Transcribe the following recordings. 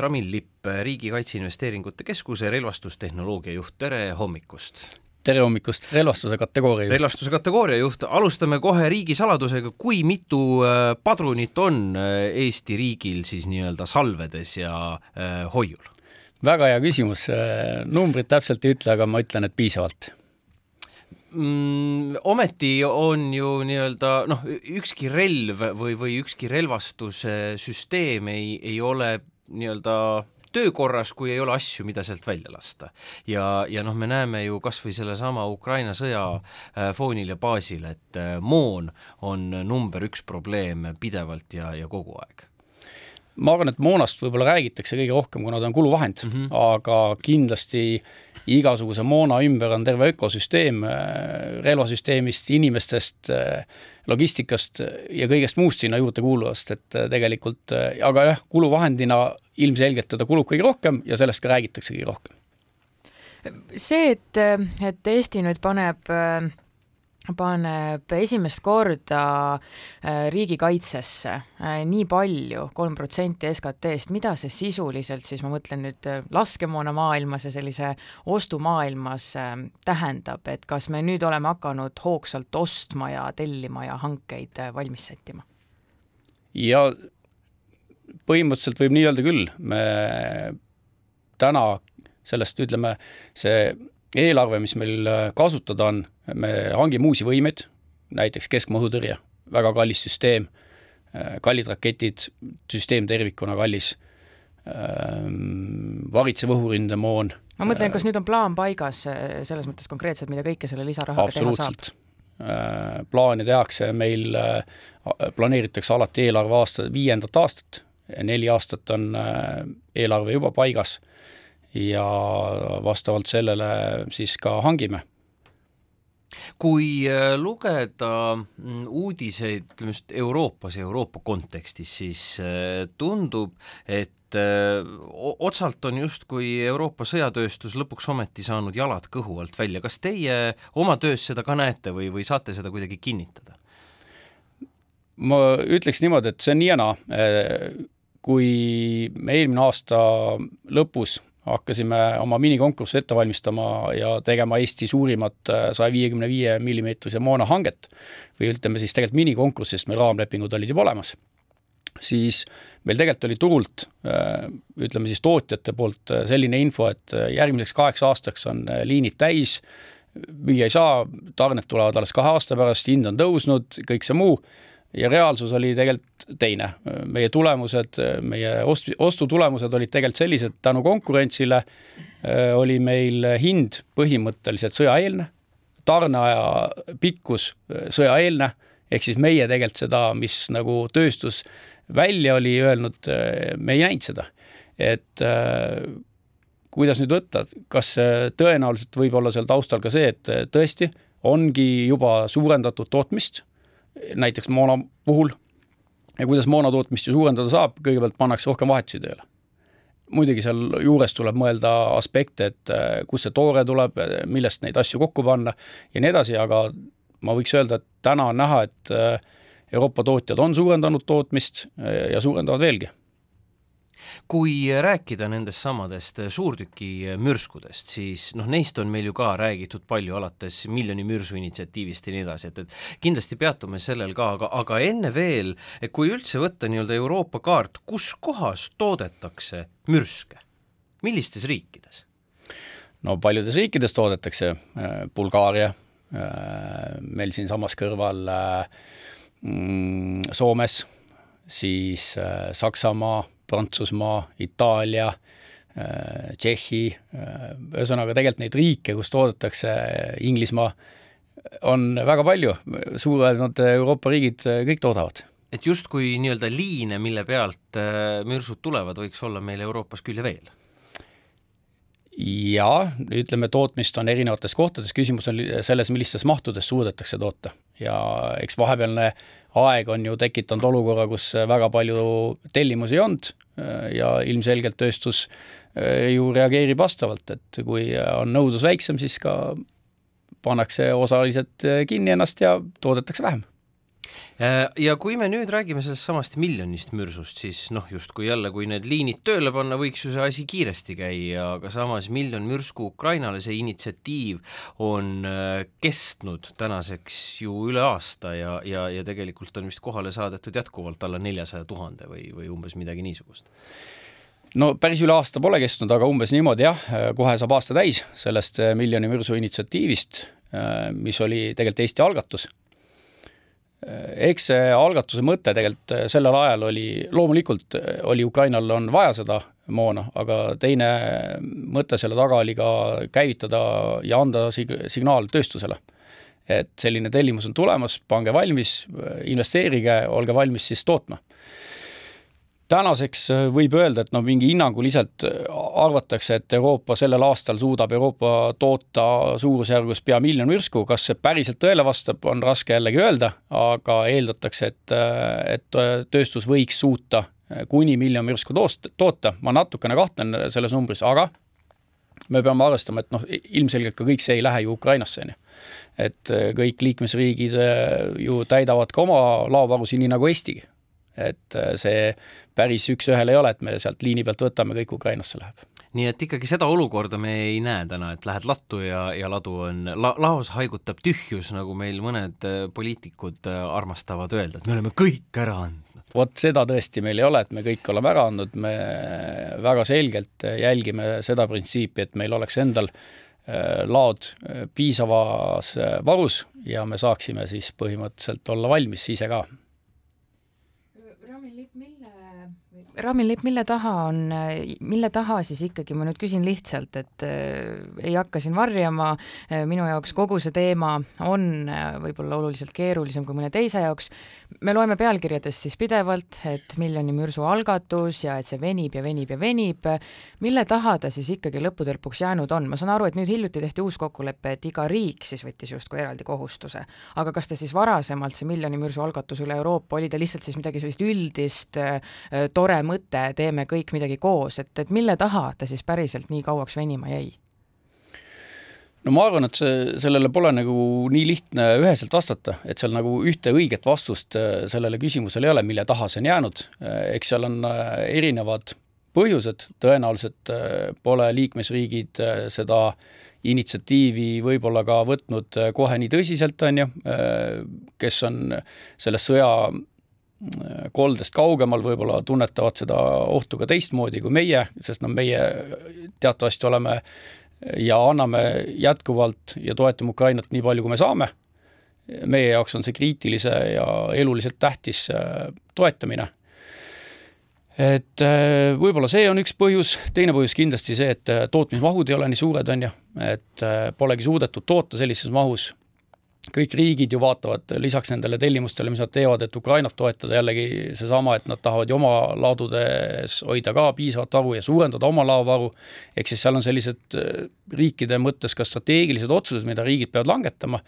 Ramil Lipp, Riigi Kaitseinvesteeringute Keskuse relvastustehnoloogia juht, tere hommikust! tere hommikust, relvastuse kategooria juht. relvastuse kategooria juht, alustame kohe riigisaladusega, kui mitu äh, padrunit on äh, Eesti riigil siis nii-öelda salvedes ja äh, hoiul? väga hea küsimus, numbrit täpselt ei ütle, aga ma ütlen, et piisavalt mm,. ometi on ju nii-öelda noh, ükski relv või, või ükski relvastuse süsteem ei, ei ole nii-öelda töökorras, kui ei ole asju, mida sealt välja lasta. ja, ja noh, me näeme ju kas või sellesama Ukraina sõja äh, foonil ja baasil, et äh, moon on number üks probleem pidevalt ja, ja kogu aeg ma arvan, et moonast võib-olla räägitakse kõige rohkem, kuna ta on kuluvahend mm, -hmm. aga kindlasti igasuguse moona ümber on terve ökosüsteem äh, relvasüsteemist, inimestest, logistikast ja kõigest muust sinna juurde kuuluvast, et tegelikult, aga jah, kuluvahendina ilmselgelt teda kulub kõige rohkem ja sellest ka räägitakse kõige rohkem. see, et, et Eesti nüüd paneb paneb esimest korda äh, riigikaitsesse äh, nii palju, kolm protsenti SKT-st, mida see sisuliselt siis, ma mõtlen nüüd äh, laskemoona maailmas ja sellise ostumaailmas tähendab, et kas me nüüd oleme hakanud hoogsalt ostma ja tellima ja hankeid valmis sättima? ja põhimõtteliselt võib nii öelda küll, me täna sellest, ütleme, see eelarve, mis meil kasutada on, me hangime uusi võimeid, näiteks keskmaa õhutõrje, väga kallis süsteem, kallid raketid, süsteem tervikuna kallis, varitsev õhuründemoon. ma mõtlen, kas nüüd on plaan paigas selles mõttes konkreetselt, mida kõike selle lisarahaga teha saab? plaane tehakse, meil planeeritakse alati eelarve aasta, viiendat aastat neli aastat on äh, eelarve juba paigas ja vastavalt sellele siis ka hangime. Kui äh, lugeda mm, uudiseid, just Euroopas ja Euroopa kontekstis, siis äh, tundub, et otsalt on justkui Euroopa sõjatööstus lõpuks ometi saanud jalad kõhu alt välja, kas teie oma töös seda ka näete või, või saate seda kuidagi kinnitada? ma ütleks niimoodi, et see on nii ja naa. Kui me eelmine aasta lõpus hakkasime oma minikonkurssi ette valmistama ja tegema Eesti suurimat äh, saja viiekümne viie millimeetrise moona hanget. või ütleme siis tegelikult minikonkurssi, sest meil raamlepingud olid juba olemas, siis meil tegelikult oli turult, äh, ütleme siis tootjate poolt äh, selline info, et järgmiseks kaheks aastaks on liinid täis, müüa ei saa, tarned tulevad alles kahe aasta pärast, hind on tõusnud, kõik see muu ja reaalsus oli tegelikult teine. meie tulemused, meie ost-, ostutulemused olid tegelikult sellised, tänu konkurentsile äh, oli meil hind põhimõtteliselt sõjaeelne, tarneaja pikkus äh, sõjaeelne, ehk siis meie tegelikult seda, mis nagu tööstus välja oli öelnud, äh, me ei näinud seda. et kuidas nüüd võtta, kas tõenäoliselt võib olla seal taustal ka see, et tõesti ongi juba suurendatud tootmist näiteks moona puhul. ja kuidas moona tootmist ju suurendada saab, kõigepealt pannakse rohkem vahetusi tööle. muidugi seal juures tuleb mõelda aspekte, et äh, kust see toore tuleb, millest neid asju kokku panna ja nii edasi, aga ma võiks öelda, et täna on näha, et äh, Euroopa tootjad on suurendanud tootmist äh, ja suurendavad veelgi kui rääkida nendest samadest suurtükimürskudest, siis noh, neist on meil ju ka räägitud palju, alates miljoni mürsu initsiatiivist ja nii edasi, et, et kindlasti peatume sellel ka, aga, aga enne veel, kui üldse võtta nii-öelda Euroopa kaart, kus kohas toodetakse mürske, millistes riikides? no paljudes riikides toodetakse, äh, Bulgaaria, äh, meil siinsamas kõrval äh, mm, Soomes, siis Saksamaa, Prantsusmaa, Itaalia, äh, Tšehhi, äh, ühesõnaga tegelikult neid riike, kus toodetakse Inglismaa, on väga palju, suuremad Euroopa riigid kõik toodavad. Et justkui nii-öelda liine, mille pealt äh, mürsud tulevad, võiks olla meil Euroopas küll ja veel? jaa, ütleme, tootmist on erinevates kohtades, küsimus on selles, millistes mahtudes suudetakse toota. Ja eks vahepealne aeg on ju tekitanud olukorra, kus väga palju tellimusi ei olnud ja ilmselgelt tööstus äh, ju reageerib vastavalt, et kui on nõudlus väiksem, siis ka pannakse osaliselt kinni ennast ja toodetakse vähem. Äh, ja kui me nüüd räägime sellest samast miljonist mürsust, siis noh, justkui jälle, kui need liinid tööle panna, võiks ju see asi kiiresti käia, aga samas miljon mürsku Ukrainale, see initsiatiiv on äh, kestnud tänaseks ju üle aasta ja, ja, ja tegelikult on vist kohale saadetud jätkuvalt alla neljasaja tuhande või, või umbes midagi niisugust. No päris üle aasta pole kestnud, aga umbes niimoodi jah, kohe saab aasta täis sellest äh, miljoni mürsu initsiatiivist, mis oli tegelikult Eesti algatus eks see algatuse mõte tegelikult äh, sellel ajal oli, loomulikult äh, oli Ukrainal on vaja seda moona, aga teine mõte selle taga oli ka käivitada ja anda sig-, signaal tööstusele. et selline tellimus on tulemas, pange valmis, investeerige, olge valmis siis tootma tänaseks äh, võib öelda, et noh, mingi hinnanguliselt äh, arvatakse, et Euroopa sellel aastal suudab Euroopa toota suurusjärgus pea miljon mürsku, kas see päriselt tõele vastab, on raske jällegi öelda, aga eeldatakse, et, äh, et tööstus võiks suuta kuni miljon mürsku toost-, toota, ma natukene kahtlen selles numbris, aga me peame arvestama, et noh, ilmselgelt ka kõik see ei lähe ju Ukrainasse, on ju. et kõik liikmesriigid ju täidavad ka oma laovarusid, nii nagu Eestigi et äh, see päris üks-ühele ei ole, et me sealt liini pealt võtame, kõik Ukrainasse läheb. nii et ikkagi seda olukorda me ei näe täna, et lähed lattu ja, ja ladu on la,, laos haigutab tühjus, nagu meil mõned äh, poliitikud äh, armastavad öelda, et me oleme kõik ära andnud vot seda tõesti meil ei ole, et me kõik oleme ära andnud, me väga selgelt jälgime seda printsiipi, et meil oleks endal laod piisavas varus ja me saaksime siis põhimõtteliselt olla valmis ise ka Ramin Lipp, mille taha on, mille taha siis ikkagi, ma nüüd küsin lihtsalt, et äh, ei hakka siin varjama äh,, minu jaoks kogu see teema on äh, võib-olla oluliselt keerulisem kui mõne teise jaoks, me loeme pealkirjadest siis pidevalt, et miljoni mürsu algatus ja et see venib ja venib ja venib, mille taha ta siis ikkagi lõppude lõpuks jäänud on, ma saan aru, et nüüd hiljuti tehti uus kokkulepe, et iga riik siis võttis justkui eraldi kohustuse, aga kas ta siis varasemalt, see miljoni mürsu algatus üle Euroopa, oli ta lihtsalt siis midagi sellist üldist, tore mõte, teeme kõik midagi koos, et, et mille taha ta siis päriselt nii kauaks venima jäi? No ma arvan, et see, sellele pole nagu nii lihtne üheselt vastata, et seal nagu ühte õiget vastust äh, sellele küsimusele ei ole, mille taha see on jäänud. Äh, eks seal on äh, erinevad põhjused, tõenäoliselt pole liikmesriigid seda initsiatiivi võib-olla ka võtnud kohe nii tõsiselt, on ju, kes on selles sõja koldest kaugemal võib-olla tunnetavad seda ohtu ka teistmoodi kui meie, sest noh, meie teatavasti oleme ja anname jätkuvalt ja toetame Ukrainat nii palju, kui me saame. meie jaoks on see kriitilise ja eluliselt tähtis äh, toetamine. et äh, võib-olla see on üks põhjus, teine põhjus kindlasti see, et äh, tootmismahud ei ole nii suured, on ju, et polegi suudetud toota sellises mahus kõik riigid ju vaatavad lisaks nendele tellimustele, mis nad teevad, et Ukrainat toetada, jällegi seesama, et nad tahavad ju oma ladudes hoida ka piisavat varu ja suurendada oma laovaru, ehk siis seal on sellised äh, riikide mõttes ka strateegilised otsused, mida riigid peavad langetama,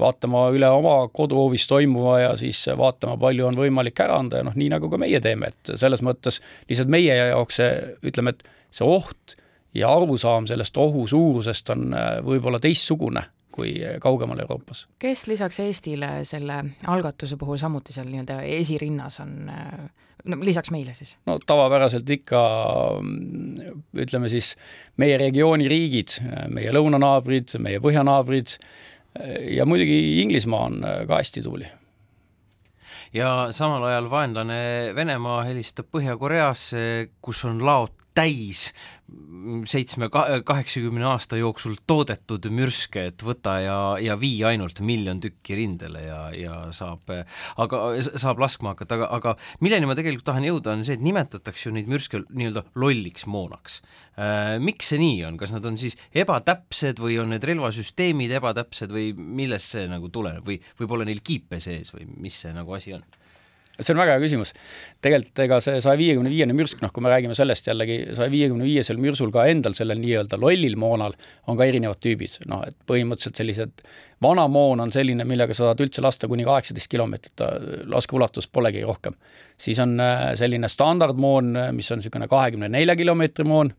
vaatama üle oma koduhoovis toimuva ja siis vaatama, palju on võimalik ära anda ja noh, nii nagu ka meie teeme, et selles mõttes lihtsalt meie jaoks see, ütleme, et see oht ja arusaam sellest ohu suurusest on äh, võib-olla teistsugune kui kaugemal Euroopas. kes lisaks Eestile selle algatuse puhul samuti seal nii-öelda esirinnas on, no lisaks meile siis? no tavapäraselt ikka ütleme siis meie regiooni riigid, meie lõunanaabrid, meie põhjanaabrid ja muidugi Inglismaa on ka hästi tubli ja samal ajal vaenlane Venemaa helistab Põhja-Koreasse, kus on laod täis seitsme, kaheksakümne aasta jooksul toodetud mürske, et võta ja, ja vii ainult miljon tükki rindele ja, ja saab, aga saab laskma hakata, aga, aga milleni ma tegelikult tahan jõuda, on see, et nimetatakse ju neid mürske nii-öelda lolliks moonaks äh,. miks see nii on, kas nad on siis ebatäpsed või on need relvasüsteemid ebatäpsed või millest see nagu tuleneb või, või pole neil kiipe sees või mis see nagu asi on? See on väga hea küsimus. tegelikult ega see saja viiekümne viiene mürsk, noh, kui me räägime sellest jällegi, saja viiekümne viiesel mürsul ka endal, sellel nii-öelda lollil moonal, on ka erinevad tüübid, noh, et põhimõtteliselt sellised, vana moon on selline, millega sa saad üldse lasta kuni kaheksateist kilomeetrit, laskeulatus polegi rohkem. siis on äh, selline standardmoon, mis on niisugune kahekümne nelja kilomeetri moon,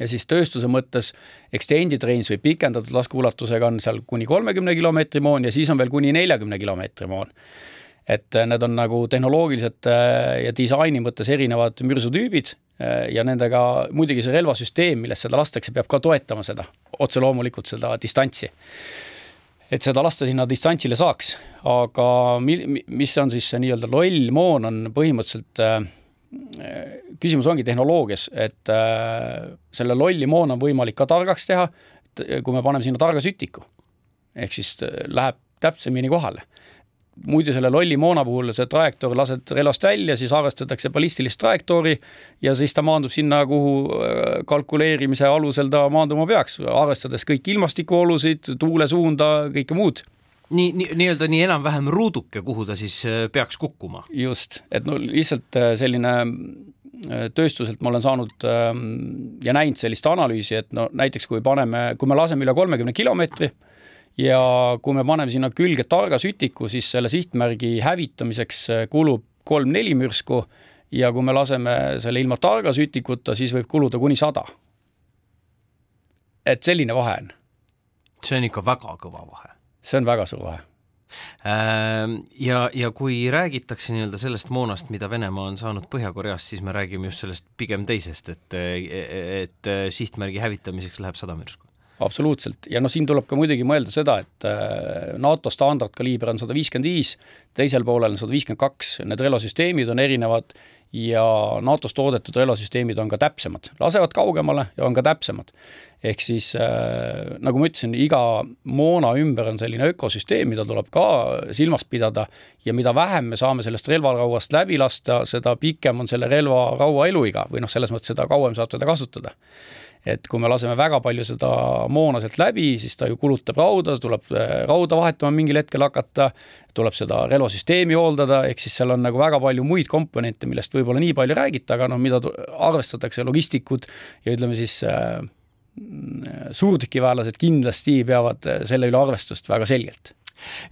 ja siis tööstuse mõttes extended range või pikendatud laskeulatusega on seal kuni kolmekümne kilomeetri moon ja siis on veel kuni neljakümne kilomeetri moon et need on nagu tehnoloogiliselt ja disaini mõttes erinevad mürsutüübid ja nendega muidugi see relvasüsteem, millest seda lastakse, peab ka toetama seda, otse loomulikult seda distantsi et seda lasta sinna distantsile saaks, aga mi-, mis on siis see nii-öelda loll moon, on põhimõtteliselt äh, küsimus ongi tehnoloogias, et äh, selle lolli moona on võimalik ka targaks teha, kui me paneme sinna targa sütiku. ehk siis äh, läheb täpsemini kohale muidu selle lolli moona puhul see trajektoor lased relvast välja, siis arvestatakse ballistilist trajektoori ja siis ta maandub sinna, kuhu äh, kalkuleerimise alusel ta maanduma peaks, arvestades kõiki ilmastikuolusid, tuule suunda, kõike muud nii, nii, nii-öelda nii enam-vähem ruuduke, kuhu ta siis äh, peaks kukkuma. just, et no lihtsalt äh, selline tööstuselt ma olen saanud ähm, ja näinud sellist analüüsi, et no näiteks kui paneme, kui me laseme üle kolmekümne kilomeetri ja kui me paneme sinna külge targa sütiku, siis selle sihtmärgi hävitamiseks äh, kulub kolm-neli mürsku ja kui me laseme selle ilma targa sütikuta, siis võib kuluda kuni sada. et selline vahe on. see on ikka väga kõva vahe. see on väga suur vahe ähm, ja, ja kui räägitakse nii-öelda sellest moonast, mida Venemaa on saanud Põhja-Koreast, siis me räägime just sellest pigem teisest, et, et sihtmärgi hävitamiseks läheb sada mürsku absoluutselt, ja noh, siin tuleb ka muidugi mõelda seda, et äh, NATO standardkaliiber on sada viiskümmend viis, teisel poolel on sada viiskümmend kaks, need relvasüsteemid on erinevad ja NATO-s toodetud relvasüsteemid on ka täpsemad, lasevad kaugemale ja on ka täpsemad. ehk siis äh, nagu ma ütlesin, iga moona ümber on selline ökosüsteem, mida tuleb ka silmas pidada ja mida vähem me saame sellest relvarauast läbi lasta, seda pikem on selle relvaraua eluiga või noh, selles mõttes seda kauem saab teda kasutada et kui me laseme väga palju seda moona sealt läbi, siis ta ju kulutab rauda, tuleb äh, rauda vahetama mingil hetkel hakata, tuleb seda relvasüsteemi hooldada, ehk siis seal on nagu väga palju muid komponente, millest võib-olla nii palju ei räägita, aga noh, mida arvestatakse logistikud ja ütleme siis äh, suurtükiväelased kindlasti peavad äh, selle üle arvestust väga selgelt.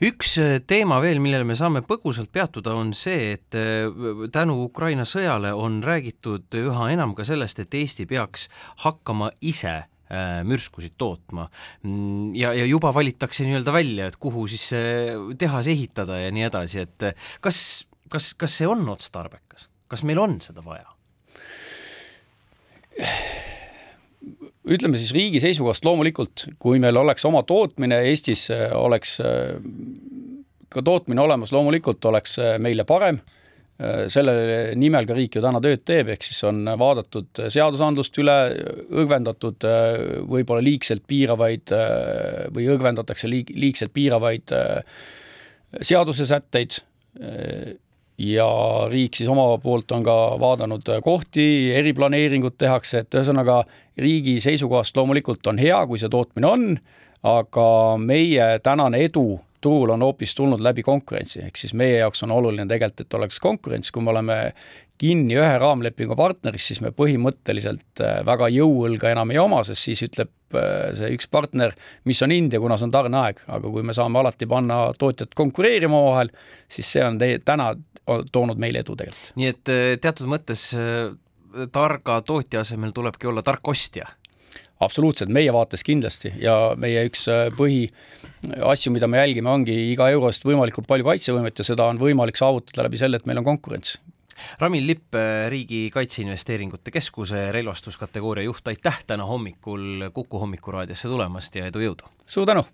Üks äh, teema veel, millele me saame põgusalt peatuda, on see, et äh, tänu Ukraina sõjale on räägitud üha enam ka sellest, et Eesti peaks hakkama ise mürskusid tootma ja, ja juba valitakse nii-öelda välja, et kuhu siis tehas ehitada ja nii edasi, et kas, kas, kas see on otstarbekas, kas meil on seda vaja? ütleme siis riigi seisukohast loomulikult, kui meil oleks oma tootmine Eestis, äh, oleks äh, ka tootmine olemas, loomulikult oleks äh, meile parem. Selle nimel ka riik ju täna tööd teeb, ehk siis on vaadatud seadusandlust üle, õgvendatud võib-olla liigselt piiravaid või õgvendatakse liig-, liigselt piiravaid seadusesätteid ja riik siis oma poolt on ka vaadanud kohti, eriplaneeringud tehakse, et ühesõnaga riigi seisukohast loomulikult on hea, kui see tootmine on, aga meie tänane edu turul on hoopis tulnud läbi konkurentsi, ehk siis meie jaoks on oluline tegelikult, et oleks konkurents, kui me oleme kinni ühe raamlepingu partneris, siis me põhimõtteliselt äh, väga jõuõlga enam ei oma, sest siis ütleb äh, see üks partner, mis on hind ja kuna see on tarneaeg, aga kui me saame alati panna tootjad konkureerima omavahel, siis see on täna toonud meile edu tegelikult. nii et äh, teatud mõttes targa tootja asemel tulebki olla tark ostja. Absoluutselt, meie vaates kindlasti. Ja meie üks põhiasju, mida me jälgime, ongi iga euro eest võimalikult palju kaitsevõimet ja seda on võimalik saavutada läbi selle, et meil on konkurents Ramil Lipp, Riigi Kaitseinvesteeringute Keskuse relvastuskategooria juht, aitäh täna hommikul Kuku hommikuraadiosse tulemast ja edu, jõudu! suur tänu!